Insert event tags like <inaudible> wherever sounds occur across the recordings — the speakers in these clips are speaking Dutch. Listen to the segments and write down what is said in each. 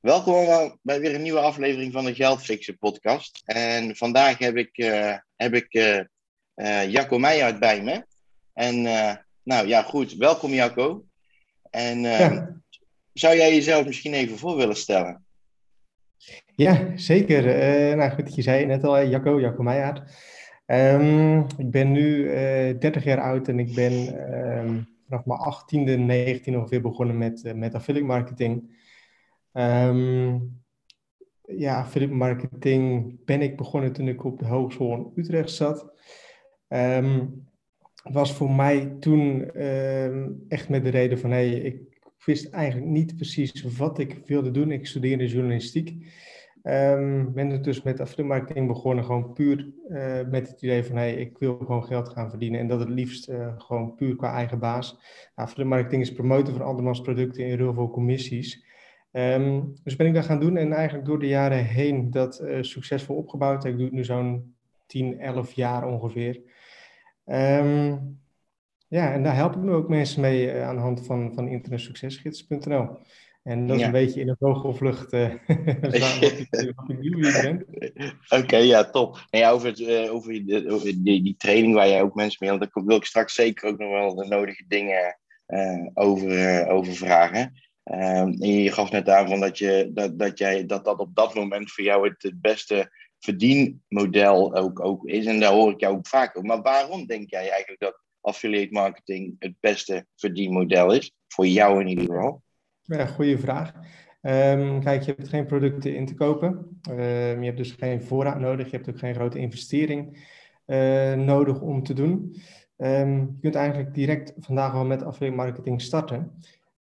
Welkom bij weer een nieuwe aflevering van de Geldfixen podcast. En vandaag heb ik, uh, heb ik uh, uh, Jacco Meijert bij me. En nou ja, goed. Welkom Jacco. En ja. zou jij jezelf misschien even voor willen stellen? Ja, zeker. nou goed, je zei net al, Jacco, Jacco Meijert. Um, ik ben nu 30 jaar oud en ik ben um, vanaf mijn 18e, 19 ongeveer begonnen met, met affiliate marketing. Um, ja, affiliate marketing ben ik begonnen toen ik op de hogeschool in Utrecht zat. Um, was voor mij toen um, echt met de reden van, hey, ik wist eigenlijk niet precies wat ik wilde doen. Ik studeerde journalistiek. Um, ben er dus met affiliate marketing begonnen, gewoon puur uh, met het idee van, hey, ik wil gewoon geld gaan verdienen. En dat het liefst uh, gewoon puur qua eigen baas. Nou, affiliate marketing is promoten van andermans producten in heel veel commissies. Um, dus ben ik dat gaan doen en eigenlijk door de jaren heen dat uh, succesvol opgebouwd. Ik doe het nu zo'n 10, 11 jaar ongeveer. Um, ja, en daar help ik nu ook mensen mee uh, aan de hand van, van internetsuccesgids.nl. En dat is ja. een beetje in een vogelvlucht <laughs> <laughs> uh, wat ik nu ben. Oké, okay, ja, top. En ja, over, het, uh, over, die, over die, die, training waar jij ook mensen mee helpt, daar wil ik straks zeker ook nog wel de nodige dingen over, over vragen. En je gaf net aan van dat, je, dat, dat, jij, dat dat op dat moment voor jou het, beste verdienmodel ook, ook is. En daar hoor ik jou ook vaak over. Maar waarom denk jij eigenlijk dat affiliate marketing het beste verdienmodel is? Voor jou in ieder geval. Ja, goede vraag. Um, kijk, je hebt geen producten in te kopen. Um, je hebt dus geen voorraad nodig. Je hebt ook geen grote investering uh, nodig om te doen. je kunt eigenlijk direct vandaag al met affiliate marketing starten.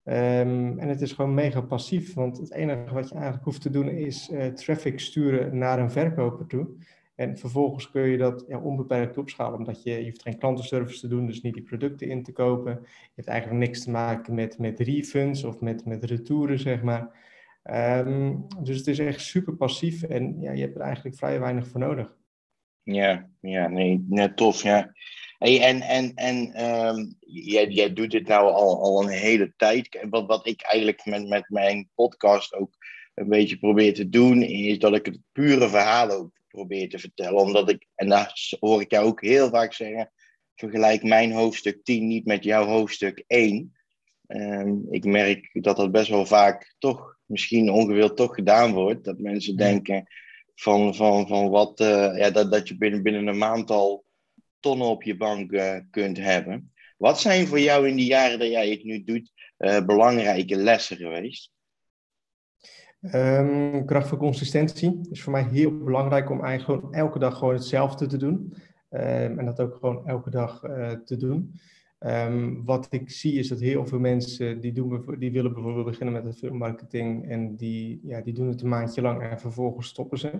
Um, en het is gewoon mega passief, want het enige wat je eigenlijk hoeft te doen is uh, traffic sturen naar een verkoper toe. En vervolgens kun je dat ja, onbeperkt opschalen, omdat je, je hoeft geen klantenservice te doen, dus niet die producten in te kopen. Je hebt eigenlijk niks te maken met, met refunds of met, met retouren, zeg maar. Um, dus het is echt super passief en ja, je hebt er eigenlijk vrij weinig voor nodig. Ja, ja nee, net tof, ja. Hey, en en, en um, jij, jij doet dit nou al, al een hele tijd. Wat, wat ik eigenlijk met, met mijn podcast ook een beetje probeer te doen, is dat ik het pure verhaal ook probeer te vertellen. Omdat ik, en daar hoor ik jou ook heel vaak zeggen, vergelijk mijn hoofdstuk 10 niet met jouw hoofdstuk 1. Um, ehm, ik merk dat dat best wel vaak toch, misschien ongewild toch gedaan wordt. Dat mensen denken van, van, van wat, uh, ja, dat, dat je binnen, binnen een maand al tonnen op je bank uh, kunt hebben. Wat zijn voor jou in die jaren dat jij het nu doet uh, belangrijke lessen geweest? Um, kracht van consistentie is voor mij heel belangrijk om eigenlijk elke dag gewoon hetzelfde te doen. Um, en dat ook gewoon elke dag uh, te doen. Um, wat ik zie is dat heel veel mensen die, doen, die willen bijvoorbeeld beginnen met het marketing en die, ja, die doen het een maandje lang en vervolgens stoppen ze.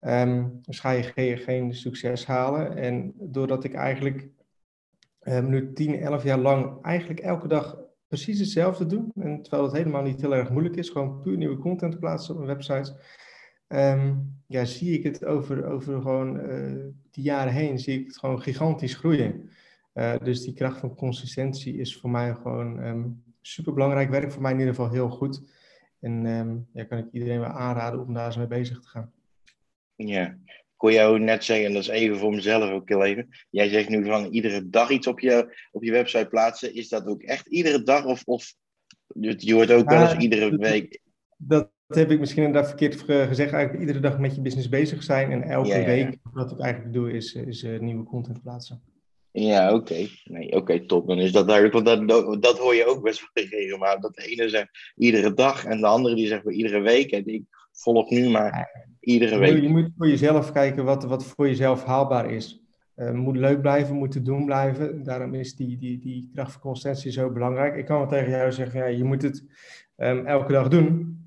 Um, dus ga je geen, geen, succes halen. En doordat ik eigenlijk um, nu 10, 11 jaar lang eigenlijk elke dag precies hetzelfde doe, en terwijl het helemaal niet heel erg moeilijk is, gewoon puur nieuwe content plaatsen op mijn websites, um, ja, zie ik het over, over gewoon uh, die jaren heen, zie ik het gewoon gigantisch groeien. Uh, dus die kracht van consistentie is voor mij gewoon super belangrijk, werkt voor mij in ieder geval heel goed. En ja, kan ik iedereen wel aanraden om daar eens mee bezig te gaan. Ja, ik kon jou net zeggen, en dat is even voor mezelf ook heel even. Jij zegt nu van iedere dag iets op je, op je website plaatsen. Is dat ook echt iedere dag? Of, of je hoort ook wel eens iedere week. Dat, heb ik misschien inderdaad verkeerd gezegd. Eigenlijk iedere dag met je business bezig zijn. En elke ja, ja, week, wat ik eigenlijk doe, is, is uh, nieuwe content plaatsen. Ja, oké. Okay. Nee, oké, okay, top. Dan is dat duidelijk. Want dat, dat hoor je ook best wel <laughs> regelmatig. Dat de ene zegt iedere dag en de andere die zegt iedere week. En ik volg nu maar iedere week. Je moet voor jezelf kijken wat, wat voor jezelf haalbaar is. Uh, moet leuk blijven, moet te doen blijven. Daarom is die, die, die kracht van consistentie zo belangrijk. Ik kan wel tegen jou zeggen, ja, je moet het um, elke dag doen.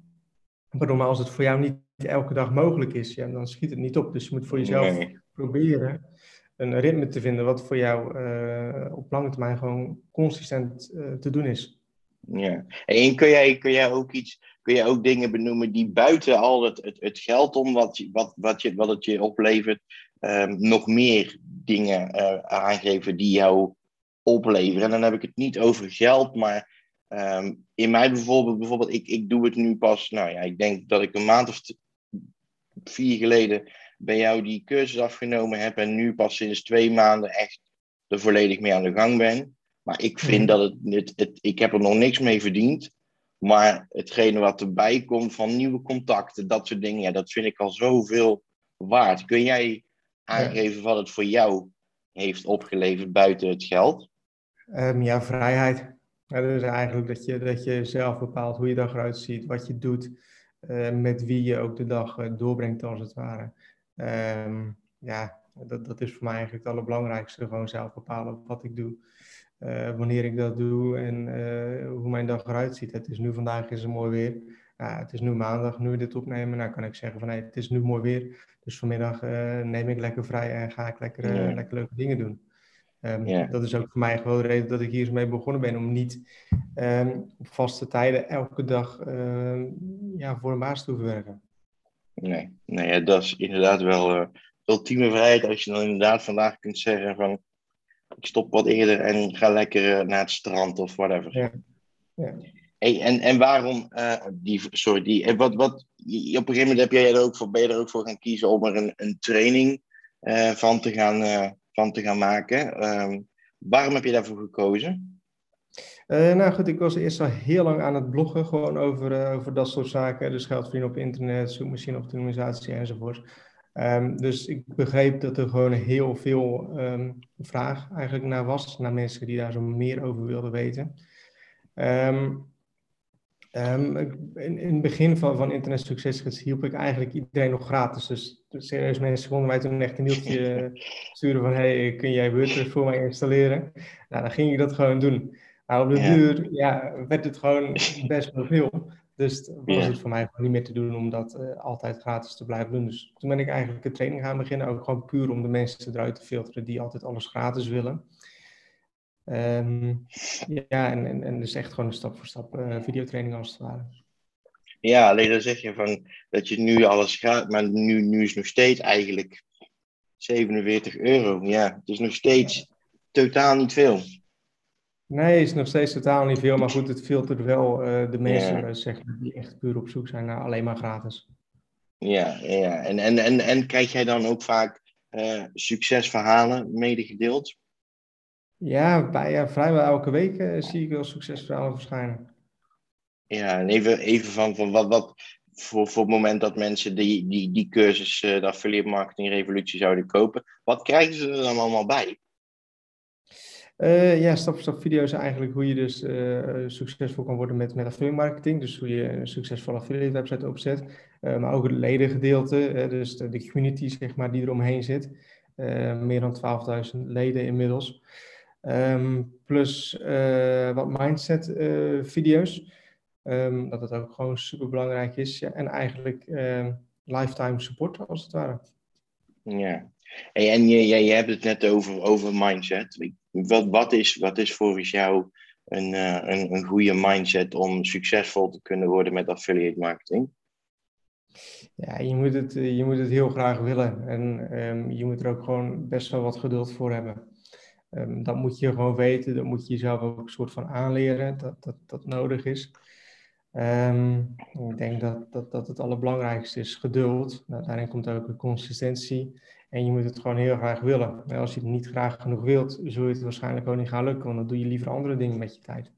Maar als het voor jou niet elke dag mogelijk is, ja, dan schiet het niet op. Dus je moet voor jezelf nee. proberen een ritme te vinden wat voor jou uh, op lange termijn gewoon consistent uh, te doen is. Ja, en kun jij, kun jij ook iets, kun jij ook dingen benoemen die buiten al het, het, het geld om wat, wat, wat, je, wat het je oplevert, um, nog meer dingen uh, aangeven die jou opleveren? En dan heb ik het niet over geld, maar Ehm, in mij bijvoorbeeld, bijvoorbeeld ik, ik doe het nu pas, nou ja, ik denk dat ik een maand of vier geleden bij jou die cursus afgenomen heb en nu pas sinds twee maanden echt er volledig mee aan de gang ben. Maar ik vind mhm. dat het, het, het, ik heb er nog niks mee verdiend. Maar hetgene wat erbij komt van nieuwe contacten, dat soort dingen, ja, dat vind ik al zoveel waard. Kun jij aangeven wat het voor jou heeft opgeleverd buiten het geld? Um, ja, vrijheid. Ja, dus eigenlijk dat je, dat je zelf bepaalt hoe je dag eruit ziet, wat je doet, uh, met wie je ook de dag uh, doorbrengt als het ware. Um, ja, dat, dat is voor mij eigenlijk het allerbelangrijkste. Gewoon zelf bepalen wat ik doe, uh, wanneer ik dat doe en hoe mijn dag eruit ziet. Het is nu vandaag is het mooi weer. het is nu maandag, nu we dit opnemen. Nou kan ik zeggen van hey, het is nu mooi weer. Dus vanmiddag neem ik lekker vrij en ga ik lekker, lekker leuke dingen doen. Um, Dat is ook voor mij gewoon de reden dat ik hier mee begonnen ben. Om niet um, op vaste tijden elke dag uh, ja, voor een baas te hoeven werken. Nee, nee dat is inderdaad wel ultieme vrijheid. Als je dan inderdaad vandaag kunt zeggen van... Ik stop wat eerder en ga lekker uh, naar het strand of whatever. Ja. ja. Hey, en, en waarom, uh, die, sorry, die, wat, wat, op een gegeven moment heb jij er ook voor, ben je er ook voor gaan kiezen om er een, een training van te gaan van te gaan maken. Ehm, waarom heb je daarvoor gekozen? Nou goed, ik was eerst al heel lang aan het bloggen, gewoon over, over dat soort zaken. Dus geld verdienen op internet, zoekmachine optimalisatie enzovoort. Um, dus ik begreep dat er gewoon heel veel um, vraag eigenlijk naar was, naar mensen die daar zo meer over wilden weten. Um, Um, in, in, het begin van, van Internet Success hielp ik eigenlijk iedereen nog gratis. Dus, dus serieus mensen konden mij toen echt een mailtje <laughs> sturen van... hey, kun jij WordPress voor mij installeren? Nou, dan ging ik dat gewoon doen. Maar op de duur ja, werd het gewoon best wel veel. Dus was het voor mij gewoon niet meer te doen om dat uh, altijd gratis te blijven doen. Dus toen ben ik eigenlijk een training gaan beginnen. Ook gewoon puur om de mensen eruit te filteren die altijd alles gratis willen. Um, ja, en, en, en dus echt gewoon een stap voor stap uh, videotraining als het ware. Ja, alleen dan zeg je van dat je nu alles gaat, maar nu, nu is nog steeds eigenlijk 47 euro. Ja, het is nog steeds totaal niet veel. Nee, is nog steeds totaal niet veel, maar goed, het filtert wel uh, de mensen ja. zeg, die echt puur op zoek zijn naar alleen maar gratis. Ja, ja. En, en, en, en krijg jij dan ook vaak uh, succesverhalen medegedeeld? Ja, bij, vrijwel elke week uh, zie ik wel succesverhalen verschijnen. Ja, en even, even van, van wat, wat voor, voor het moment dat mensen die, die, die cursus, de affiliate marketing revolutie zouden kopen, wat krijgen ze er dan allemaal bij? Uh, ja, stap-voor-stap video's eigenlijk hoe je dus succesvol kan worden met, met affiliate marketing. Dus hoe je een succesvolle affiliate website opzet. maar ook het ledengedeelte, dus de, community zeg maar, die eromheen zit. meer dan 12.000 leden inmiddels. Um, plus wat mindset video's. Um, dat het ook gewoon super belangrijk is. En eigenlijk uh, lifetime support als het ware. Ja, en je, hebt het net over, over mindset. Wat, wat, is, wat is volgens jou een, een, een goede mindset om succesvol te kunnen worden met affiliate marketing? Ja, je moet het, je moet het heel graag willen. En um, je moet er ook gewoon best wel wat geduld voor hebben. Um, dat moet je gewoon weten, dat moet je jezelf ook een soort van aanleren, dat dat, dat nodig is. Um, ik denk dat, dat, dat het allerbelangrijkste is geduld. Nou, daarin komt ook de consistentie. En je moet het gewoon heel graag willen. En als je het niet graag genoeg wilt, zul je het waarschijnlijk ook niet gaan lukken, want dan doe je liever andere dingen met je tijd.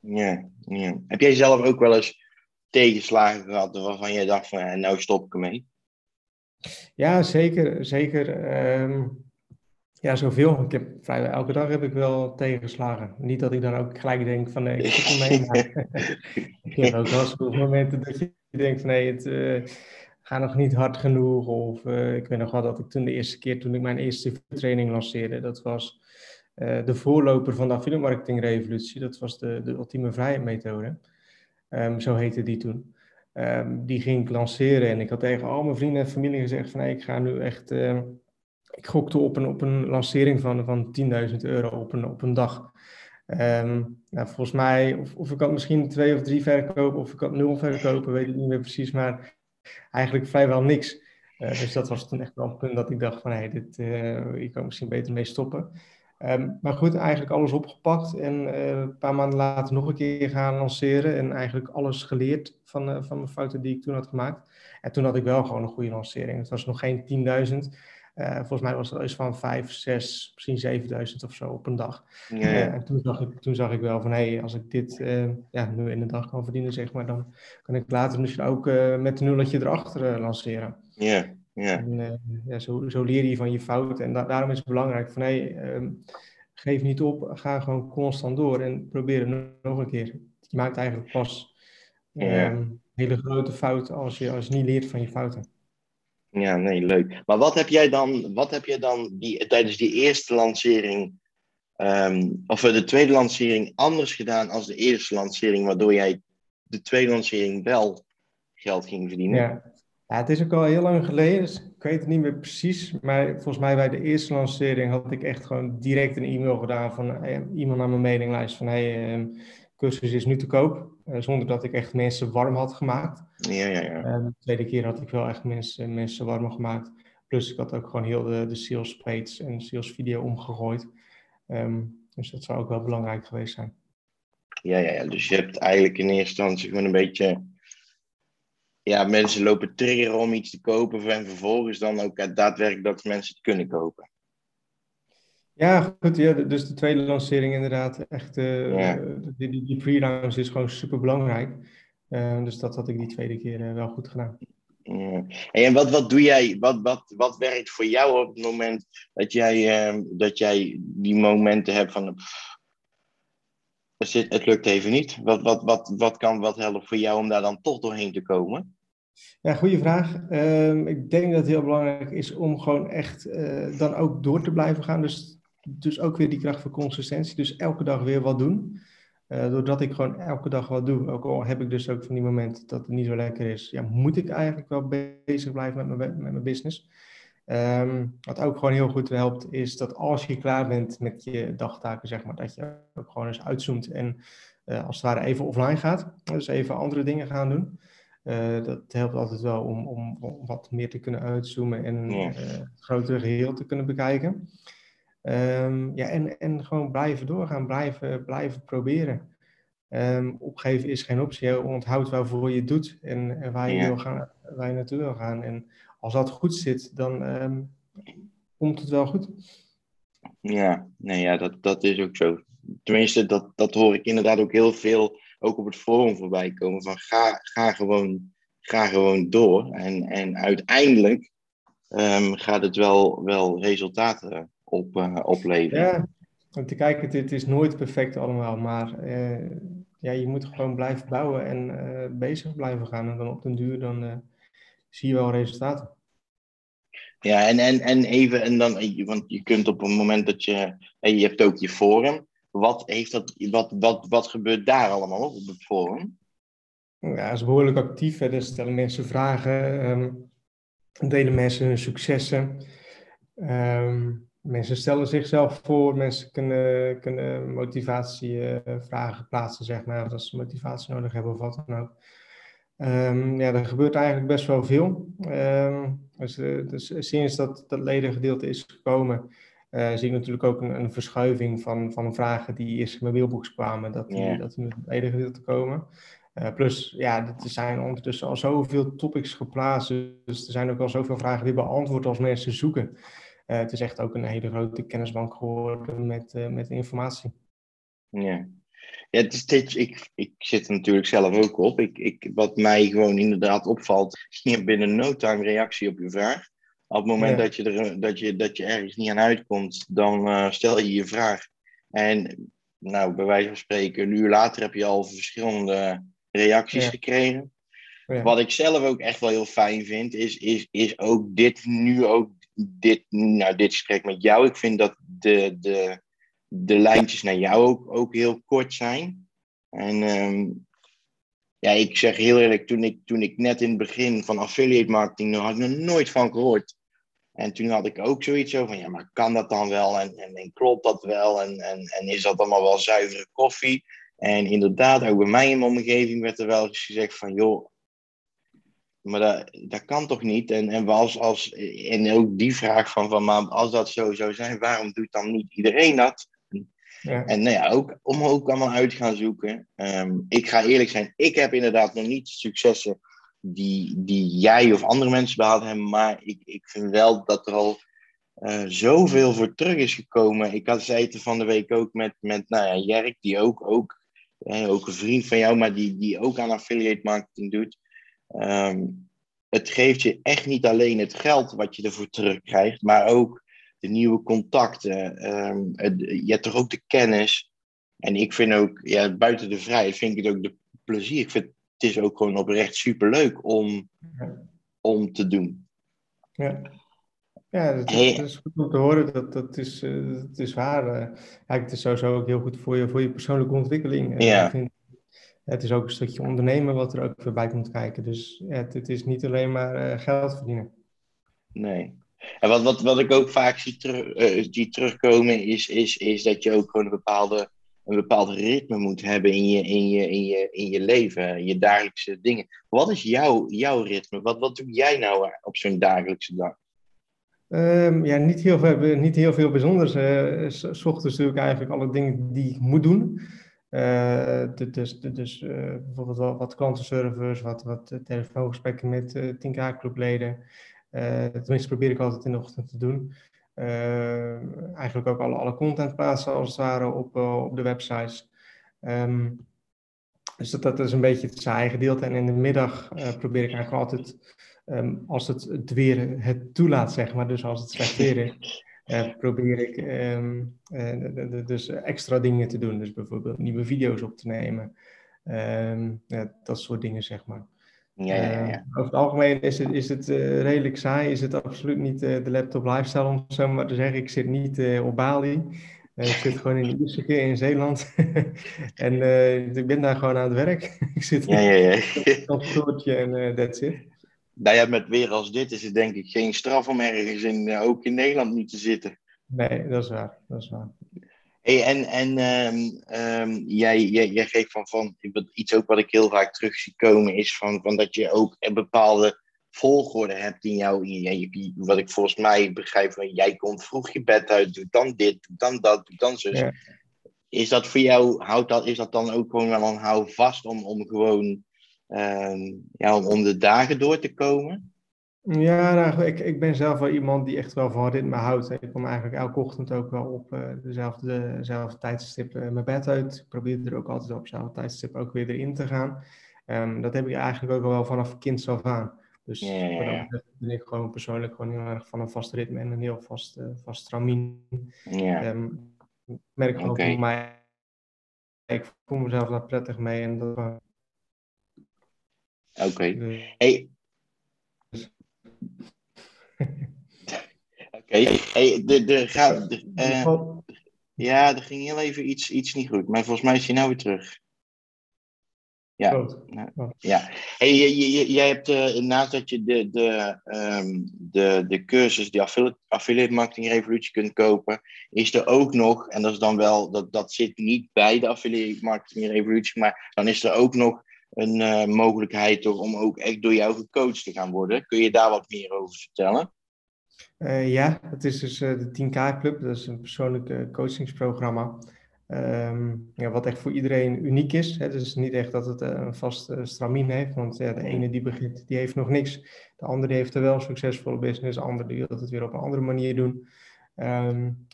Ja, ja. Heb jij zelf ook wel eens tegenslagen gehad waarvan jij dacht van, nou stop ik ermee? Ja, zeker. zeker. Um, ja, zoveel. Ik heb vrijwel elke dag heb ik wel tegengeslagen. Niet dat ik dan ook gelijk denk van nee, ik zit ermee. Maar <laughs> <laughs> ik heb ook wel eens momenten dat je denkt van nee, het uh, gaat nog niet hard genoeg. Of uh, ik weet nog wel dat ik toen de eerste keer, toen ik mijn eerste training lanceerde, dat was uh, de voorloper van de affiliate marketing revolutie. Dat was de, de ultieme vrijheid methode. Um, zo heette die toen. Um, die ging ik lanceren en ik had tegen al mijn vrienden en familie gezegd van hey, ik ga nu echt ik gokte op een, op een lancering van, van 10.000 euro op een, op een dag. Nou, volgens mij, of, of ik had misschien twee of drie verkopen, of ik had nul verkopen, weet ik niet meer precies, maar eigenlijk vrijwel niks. Uh, dus dat was toen echt wel een punt dat ik dacht van, hé, hey, dit, uh, ik kan misschien beter mee stoppen. Ehm, maar goed, eigenlijk alles opgepakt en eh, een paar maanden later nog een keer gaan lanceren en eigenlijk alles geleerd van, van de fouten die ik toen had gemaakt. En toen had ik wel gewoon een goede lancering. Het was nog geen 10.000. Uh, volgens mij was het iets van 5, 6, misschien 7000 of zo op een dag. Ja, ja. en toen zag, ik, toen zag ik wel van, hé, hey, als ik dit ja, nu in de dag kan verdienen, zeg maar, dan kan ik later misschien ook met een nulletje erachter lanceren. Ja. Ja. En, ja, zo, zo, leer je van je fouten. En da daarom is het belangrijk van hey, um, geef niet op, ga gewoon constant door en probeer het nog een keer. Je maakt eigenlijk pas um, hele grote fouten als je, als je niet leert van je fouten. Ja, nee, leuk. Maar wat heb jij dan, wat heb jij dan die, tijdens die eerste lancering, um, of de tweede lancering, anders gedaan als de eerste lancering, waardoor jij de tweede lancering wel geld ging verdienen? Ja. Het is ook al heel lang geleden, dus ik weet het niet meer precies. Maar volgens mij bij de eerste lancering had ik echt gewoon direct een e-mail gedaan van eh, iemand naar mijn mailinglijst van hey, um, cursus is nu te koop. Uh, zonder dat ik echt mensen warm had gemaakt. Ja, ja, ja. Uh, de tweede keer had ik wel echt mensen, mensen warm gemaakt. Plus ik had ook gewoon heel de, de sales page en sales video omgegooid. Um, dus dat zou ook wel belangrijk geweest zijn. Ja, ja, ja, dus je hebt eigenlijk in eerste instantie gewoon een beetje ja, mensen lopen triggeren om iets te kopen en vervolgens dan ook daadwerkelijk dat mensen het kunnen kopen. Ja, goed. Ja, dus de tweede lancering inderdaad. Echt, uh, die, die, die pre-launch is gewoon super belangrijk. Uh, dus dat had ik die tweede keer uh, wel goed gedaan. Ja. En wat, wat doe jij, wat, wat, wat werkt voor jou op het moment dat jij, ehm, dat jij die momenten hebt van het lukt even niet. Wat, wat, wat, wat kan wat helpen voor jou om daar dan toch doorheen te komen? Ja, goede vraag. Um, ik denk dat het heel belangrijk is om gewoon echt uh, dan ook door te blijven gaan. Dus, dus ook weer die kracht van consistentie. Dus elke dag weer wat doen. Uh, doordat ik gewoon elke dag wat doe, ook al heb ik dus ook van die momenten dat het niet zo lekker is, ja, moet ik eigenlijk wel bezig blijven met mijn, met mijn business. Um, wat ook gewoon heel goed helpt, is dat als je klaar bent met je dagtaken, zeg maar, dat je ook gewoon eens uitzoomt en uh, als het ware even offline gaat. Dus even andere dingen gaan doen. Uh, dat helpt altijd wel om, om, om, wat meer te kunnen uitzoomen en ja. uh, het grotere geheel te kunnen bekijken. Um, ja, en, en gewoon blijven doorgaan, blijven, blijven proberen. Um, opgeven is geen optie. Je onthoudt waarvoor je het doet en, en waar, je ja. wil gaan, waar je naartoe wil gaan. En als dat goed zit, dan um, komt het wel goed. Ja, nee, ja dat, dat is ook zo. Tenminste, dat, dat hoor ik inderdaad ook heel veel ook op het forum voorbij komen van ga, ga, gewoon, ga gewoon door. En, en uiteindelijk um, gaat het wel, wel resultaten op, uh, opleveren. Ja, om te kijken, het, het, is nooit perfect allemaal, maar uh, ja, je moet gewoon blijven bouwen en uh, bezig blijven gaan. En dan op den duur dan zie je wel resultaten. Ja, en, en, en even, en dan, want je kunt op een moment dat je, je hebt ook je forum, wat, heeft dat, wat, wat, wat gebeurt daar allemaal op het forum? Ja, dat is behoorlijk actief. Hè. stellen mensen vragen, um, delen mensen hun successen. Um, mensen stellen zichzelf voor, mensen kunnen, kunnen motivatievragen uh, plaatsen, zeg maar, als ze motivatie nodig hebben of wat dan ook. Um, ja, er gebeurt eigenlijk best wel veel. dus, uh, dus sinds dat dat ledengedeelte is gekomen, uh, zie ik natuurlijk ook een, een, verschuiving van, van vragen die eerst in mijn mailbox kwamen, dat die, yeah. dat die met het gedeelte komen. Uh, plus, ja, er zijn ondertussen al zoveel topics geplaatst, dus er zijn ook al zoveel vragen weer beantwoord als mensen zoeken. Uh, het is echt ook een hele grote kennisbank geworden met, met informatie. Ja. Ja, het is dit, ik, ik zit er natuurlijk zelf ook op. Ik, ik, wat mij gewoon inderdaad opvalt, je binnen no time reactie op je vraag. Op het moment ja. dat, je er, dat, je, dat je ergens niet aan uitkomt, dan uh, stel je je vraag. En nou, bij wijze van spreken, een uur later heb je al verschillende reacties ja. gekregen. Ja. Wat ik zelf ook echt wel heel fijn vind, is, is, is ook dit nu ook dit, nou, dit gesprek met jou. Ik vind dat de, de, de lijntjes naar jou ook, ook heel kort zijn. En um, ja, ik zeg heel eerlijk, toen ik, toen ik net in het begin van affiliate marketing, daar had ik nog nooit van gehoord. En toen had ik ook zoiets over van, ja, maar kan dat dan wel? En, en, en klopt dat wel? En, en, en is dat allemaal wel zuivere koffie? En inderdaad, ook bij mij in mijn omgeving werd er wel eens gezegd van, joh, maar dat, dat kan toch niet? En, en, als, als, en ook die vraag van, van maar als dat zo zou zijn, waarom doet dan niet iedereen dat? Ja. En nou ja, ook, om ook allemaal uit te gaan zoeken. Um, ik ga eerlijk zijn, ik heb inderdaad nog niet successen die, die jij of andere mensen behaald hebben, maar ik, ik vind wel dat er al uh, zoveel voor terug is gekomen. Ik had zei het van de week ook met, met nou ja, Jerk, die ook, ook, eh, ook een vriend van jou, maar die, die ook aan affiliate marketing doet. Um, het geeft je echt niet alleen het geld wat je ervoor terugkrijgt, maar ook de nieuwe contacten. Um, het, je hebt toch ook de kennis. En ik vind ook, ja, buiten de vrijheid, vind ik het ook de plezier. Ik vind het is ook gewoon oprecht superleuk om, om te doen. Ja. Ja, dat, is goed om te horen. Dat, dat, is, uh, dat is waar. Uh, het is sowieso ook heel goed voor je, voor je persoonlijke ontwikkeling. Ja. Het is ook een stukje ondernemen wat er ook weer bij komt kijken. Dus het, het is niet alleen maar uh, geld verdienen. Nee. En wat, wat, wat ik ook vaak zie, terug, zie terugkomen is, is, is dat je ook gewoon een bepaalde een bepaald ritme moet hebben in je, in je, in je, in je leven, je dagelijkse dingen. Wat is jouw, jouw ritme? Wat, wat doe jij nou op zo'n dagelijkse dag? Um, ja, niet heel veel, niet heel veel bijzonders. Uh, s ochtends doe ik eigenlijk alle dingen die ik moet doen. Uh, dus dus uh, bijvoorbeeld wat, wat klantenservice, wat, wat telefoongesprekken met uh, 10K clubleden. tenminste probeer ik altijd in de ochtend te doen. Eigenlijk ook alle, alle content plaatsen als het ware op, op de websites. Um, dus dat, dat is een beetje het saaie gedeelte. En in de middag probeer ik eigenlijk altijd, um, als het, het weer het toelaat, zeg maar, dus als het slecht is, probeer ik um, dus extra dingen te doen. Dus bijvoorbeeld nieuwe video's op te nemen. Ja, dat soort dingen, zeg maar. Ja, ja, ja. Uh, over het algemeen is het, is het redelijk saai. Is het absoluut niet de laptop lifestyle, om zo maar te zeggen. Ik zit niet op Bali. ik zit gewoon in Ierseke in Zeeland. <laughs> en ik ben daar gewoon aan het werk. <laughs> ik zit ja, ja, ja. op een en that's it. Nou ja, met weer als dit is het denk ik geen straf om ergens in, ook in Nederland niet te zitten. Nee, dat is waar. Dat is waar. Hey, en en um, um, jij, jij, jij geeft van, van iets ook wat ik heel vaak terug zie komen, is van, van dat je ook een bepaalde volgorde hebt in jou. In, wat ik volgens mij begrijp, van jij komt vroeg je bed uit, doe dan dit, doe dan dat, doe dan zo. Ja. Is dat voor jou, houdt dat, is dat dan ook gewoon wel een hou vast om, om gewoon ja, om, om de dagen door te komen? Ja, nou, ik, ik ben zelf wel iemand die echt wel van ritme houdt. Ik kom eigenlijk elke ochtend ook wel op uh, dezelfde, dezelfde tijdstip uh, mijn bed uit. Ik probeer er ook altijd op dezelfde tijdstip ook weer erin te gaan. Um, dat heb ik eigenlijk ook wel vanaf kind af aan. Dus ja. ben ik gewoon persoonlijk gewoon heel erg van een vast ritme en een heel vast, uh, vast. Ja. Um, merk gewoon okay. mij. Ik voel mezelf daar prettig mee en dat. Oké. Okay. Dus, hey, <laughs> Oké, okay. hey, de, de, ga, de, uh, ja, er ging heel even iets, iets niet goed, maar volgens mij is hij nou weer terug. Ja, ja. Hey, jij hebt uh, naast dat je de, de, um, de, de cursus, die affiliate, affiliate marketing revolutie kunt kopen, is er ook nog, en dat is dan wel, dat, dat zit niet bij de affiliate marketing revolutie, maar dan is er ook nog een uh, mogelijkheid om ook echt door jou gecoacht te gaan worden. Kun je daar wat meer over vertellen? Uh, ja, het is dus uh, de 10K Club. Dat is een persoonlijk coachingsprogramma. Um, ja, wat echt voor iedereen uniek is. Het is niet echt dat het een vast stramien heeft. Want ja, de ene die begint, die heeft nog niks. De andere heeft er wel een succesvolle business. De andere die wil het weer op een andere manier doen. Um,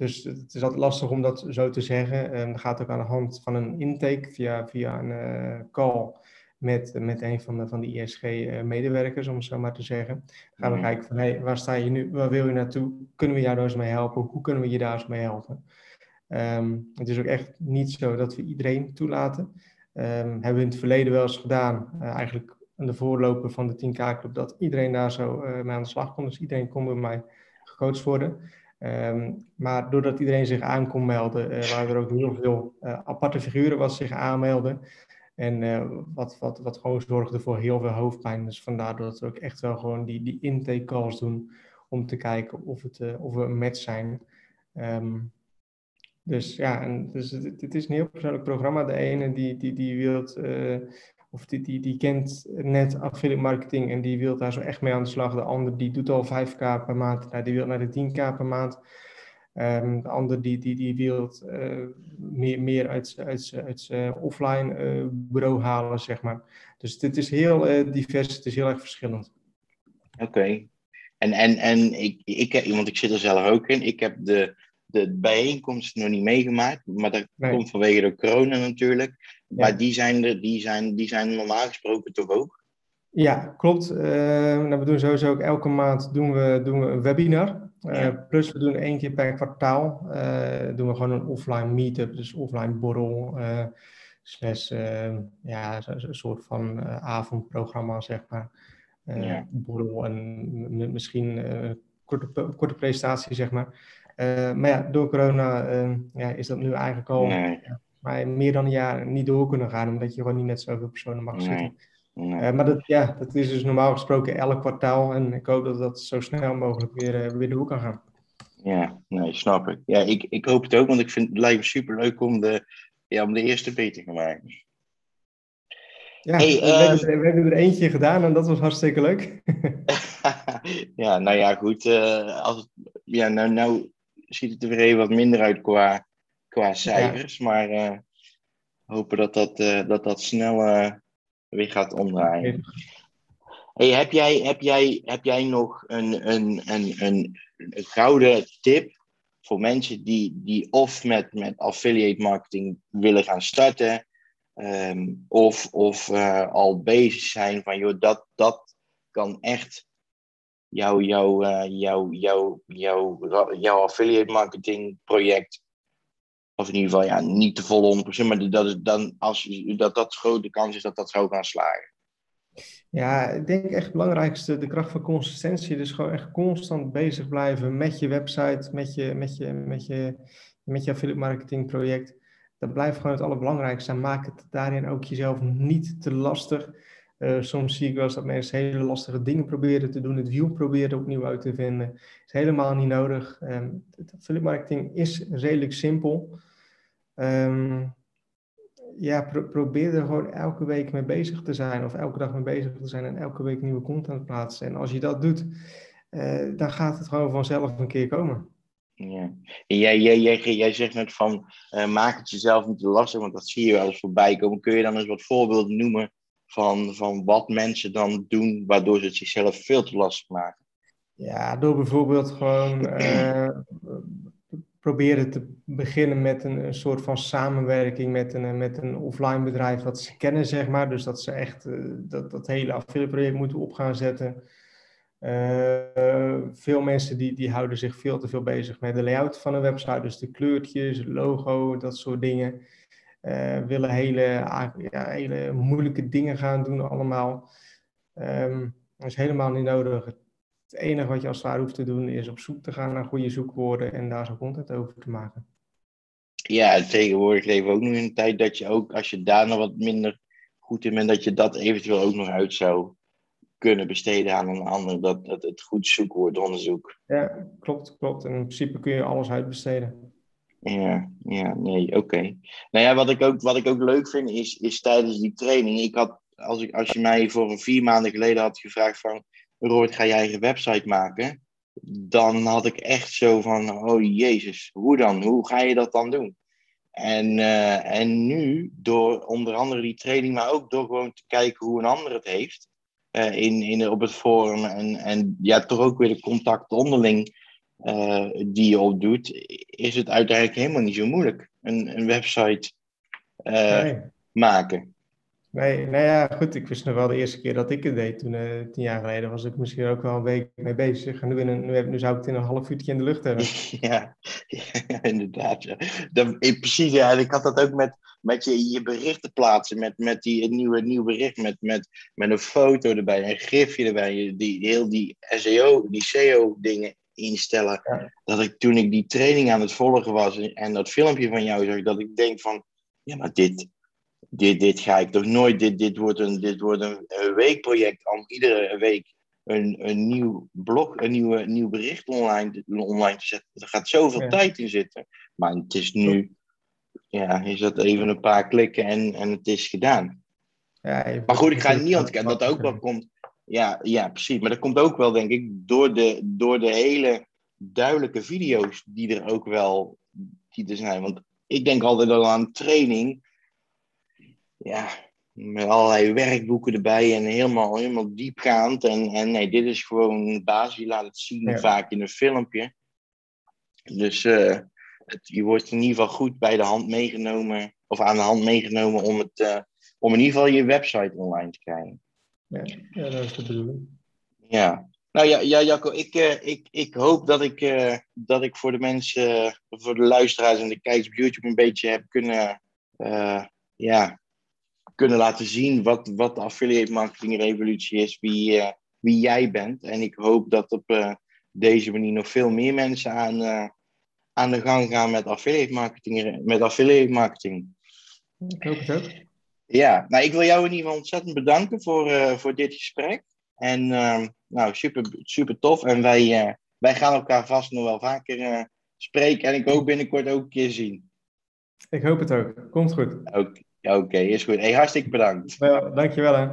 dus het is altijd lastig om dat zo te zeggen. Um, dat gaat ook aan de hand van een intake via, via een uh, call met, met een van de, van de ISG-medewerkers, om het zo maar te zeggen. Dan gaan we mm. kijken van, hey, waar sta je nu? Waar wil je naartoe? Kunnen we jou daar eens mee helpen? Hoe kunnen we je daar eens mee helpen? Um, het is ook echt niet zo dat we iedereen toelaten. Um, hebben we in het verleden wel eens gedaan, uh, eigenlijk aan de voorloper van de 10K-club, dat iedereen daar zo uh, mee aan de slag kon. Dus iedereen kon bij mij gecoacht worden. Um, maar doordat iedereen zich aan kon melden, uh, waren er ook heel veel uh, aparte figuren wat zich aanmelden. En uh, wat, wat, wat gewoon zorgde voor heel veel hoofdpijn. Dus vandaar dat we ook echt wel gewoon die, die intake calls doen om te kijken of, het, of we een match zijn. Um, dus ja, en dus het, het, is een heel persoonlijk programma. De ene die, die, die wil of die, die, die kent net affiliate marketing en die wil daar zo echt mee aan de slag. De ander die doet al 5k per maand, nou, die wil naar de 10k per maand. Um, de ander die, die, die wil uh, meer, meer uit, uit, uit uh, offline uh, bureau halen, zeg maar. Dus dit is heel divers, het is heel erg verschillend. Oké. En, en, en ik, ik, want ik zit er zelf ook in, ik heb de, de bijeenkomst nog niet meegemaakt, maar dat komt vanwege de corona natuurlijk. Maar die zijn, er, die, zijn, die zijn normaal gesproken toch ook? Ja, klopt. Uh, nou, we doen sowieso ook elke maand doen we, doen we een webinar. Uh, plus we doen één keer per kwartaal uh, doen we gewoon een offline meetup, dus offline borrel. slash, ja, een soort van avondprogramma, zeg maar. Ja. Borrel en misschien korte, korte presentatie, zeg maar. maar ja, door corona ja, is dat nu eigenlijk al nee. Maar meer dan een jaar niet door kunnen gaan, omdat je gewoon niet met zoveel personen mag zitten. Nee. maar dat, ja, dat is dus normaal gesproken elk kwartaal. En ik hoop dat dat zo snel mogelijk weer, uh, weer hoek kan gaan. Ja, nee, snap ik. Ja, ik, ik hoop het ook, want ik vind het lijkt me super leuk om de, ja, om de eerste beter te maken. Ja, hey, we, hebben ehm, er, we, hebben er, eentje gedaan en dat was hartstikke leuk. <laughs> ja, nou ja, goed. Uh, als, ja, nou, nou ziet het er weer even wat minder uit qua, qua cijfers. Maar uh, hopen dat dat, dat, dat snel weer gaat omdraaien. Hey, heb, jij, heb, jij, heb jij nog een, een, een, een, een gouden tip voor mensen die, die of met, met affiliate marketing willen gaan starten, um, of, of uh, al bezig zijn van, joh, dat, dat kan echt jouw jou, jou, jou, jou, jou affiliate marketing project of in ieder geval, ja, niet te volle 100%, maar dat is dan als dat dat grote kans is dat dat zou gaan slagen. Ja, ik denk echt het belangrijkste de kracht van consistentie. Dus gewoon echt constant bezig blijven met je website, met je, met je, met je, met je affiliate marketing project. Dat blijft gewoon het allerbelangrijkste. maak het daarin ook jezelf niet te lastig. Uh, soms zie ik wel eens dat mensen hele lastige dingen proberen te doen, het wiel proberen opnieuw uit te vinden. is helemaal niet nodig. Um, affiliate marketing is redelijk simpel. Um, ja, probeer er gewoon elke week mee bezig te zijn of elke dag mee bezig te zijn en elke week nieuwe content plaatsen. En als je dat doet, uh, dan gaat het gewoon vanzelf een keer komen. Ja. Jij, jij, jij, jij zegt net van uh, maak het jezelf niet te lastig, want dat zie je wel eens voorbij komen. Kun je dan eens wat voorbeelden noemen van, van wat mensen dan doen waardoor ze het zichzelf veel te lastig maken? Ja, door bijvoorbeeld gewoon uh, proberen te beginnen met een, een, soort van samenwerking met een, met een offline bedrijf dat ze kennen, zeg maar. Dus dat ze echt uh, dat, dat hele affiliate project moeten op gaan zetten. Uh, veel mensen die, die houden zich veel te veel bezig met de layout van een website, dus de kleurtjes, logo, dat soort dingen. Uh, willen hele, ja, hele moeilijke dingen gaan doen allemaal. Um, dat is helemaal niet nodig. Het enige wat je als het hoeft te doen is op zoek te gaan naar goede zoekwoorden en daar zo content over te maken. Ja, tegenwoordig leven we ook nog in een tijd dat je ook, als je daar nog wat minder goed in bent, dat je dat eventueel ook nog uit zou kunnen besteden aan een ander, dat, dat het goed zoekwoordonderzoek. Ja, klopt, klopt. En in principe kun je alles uitbesteden. Ja, ja, nee, oké. Nou ja, wat ik ook, wat ik ook leuk vind is, is tijdens die training, ik had, als, ik, als je mij voor een vier maanden geleden had gevraagd van, Roord, ga je eigen website maken? Dan had ik echt zo van, oh jezus, hoe dan? Hoe ga je dat dan doen? En, uh, en nu, door onder andere die training, maar ook door gewoon te kijken hoe een ander het heeft uh, in, in, op het forum en, en ja, toch ook weer de contact onderling uh, die je opdoet, is het uiteindelijk helemaal niet zo moeilijk. Een, een website nee. maken. Nee, nou ja, goed. Ik wist nog wel de eerste keer dat ik het deed. Toen, uh, tien jaar geleden, was ik misschien ook wel een week mee bezig. En nu, in een, nu, nu zou ik het in een half uurtje in de lucht hebben. <laughs> Ja, ja inderdaad. Ja. Dan, precies, ja. Ik had dat ook met, met je, je berichten plaatsen. Met, met die nieuwe, nieuw bericht. Met, met, met een foto erbij, een gifje erbij. Die, heel die SEO, die SEO-dingen instellen. Dat ik toen ik die training aan het volgen was en dat filmpje van jou zag, dat ik denk van, ja, maar dit, dit, dit ga ik toch nooit, dit, dit wordt een, dit wordt een, weekproject om iedere week een, een nieuw blog, een nieuwe, nieuw bericht online, online te zetten. Er gaat zoveel tijd in zitten. Maar het is nu, ja, is dat even een paar klikken en, en het is gedaan. Ja, maar goed, ik ga niet ontkennen dat ook wel komt. Ja, ja, precies. Maar dat komt ook wel, denk ik, door de, door de hele duidelijke video's die er ook wel die er zijn. Want ik denk altijd al aan training. Ja, met allerlei werkboeken erbij en helemaal, helemaal diepgaand. En, en nee, dit is gewoon basis. Je laat het zien vaak in een filmpje. Dus uh, het, je wordt in ieder geval goed bij de hand meegenomen. Of aan de hand meegenomen om, het, uh, om in ieder geval je website online te krijgen. Ja, ja dat is de bedoeling. Ja. Nou ja, ja Jacco, ik, uh, ik, ik hoop dat ik, dat ik voor de mensen, voor de luisteraars en de kijkers op YouTube een beetje heb kunnen, ja, kunnen laten zien wat, wat de affiliate marketing revolutie is, wie, wie jij bent. En ik hoop dat op deze manier nog veel meer mensen aan, aan de gang gaan met affiliate marketing. Met affiliate marketing. Ik hoop het ook. Ja, nou ik wil jou in ieder geval ontzettend bedanken voor, voor dit gesprek. En uh, nou, super, super tof. En wij, wij gaan elkaar vast nog wel vaker spreken. En ik hoop binnenkort ook een keer zien. Ik hoop het ook. Komt goed. Oké, okay, is goed. Hey, hartstikke bedankt. Wel, dankjewel hè.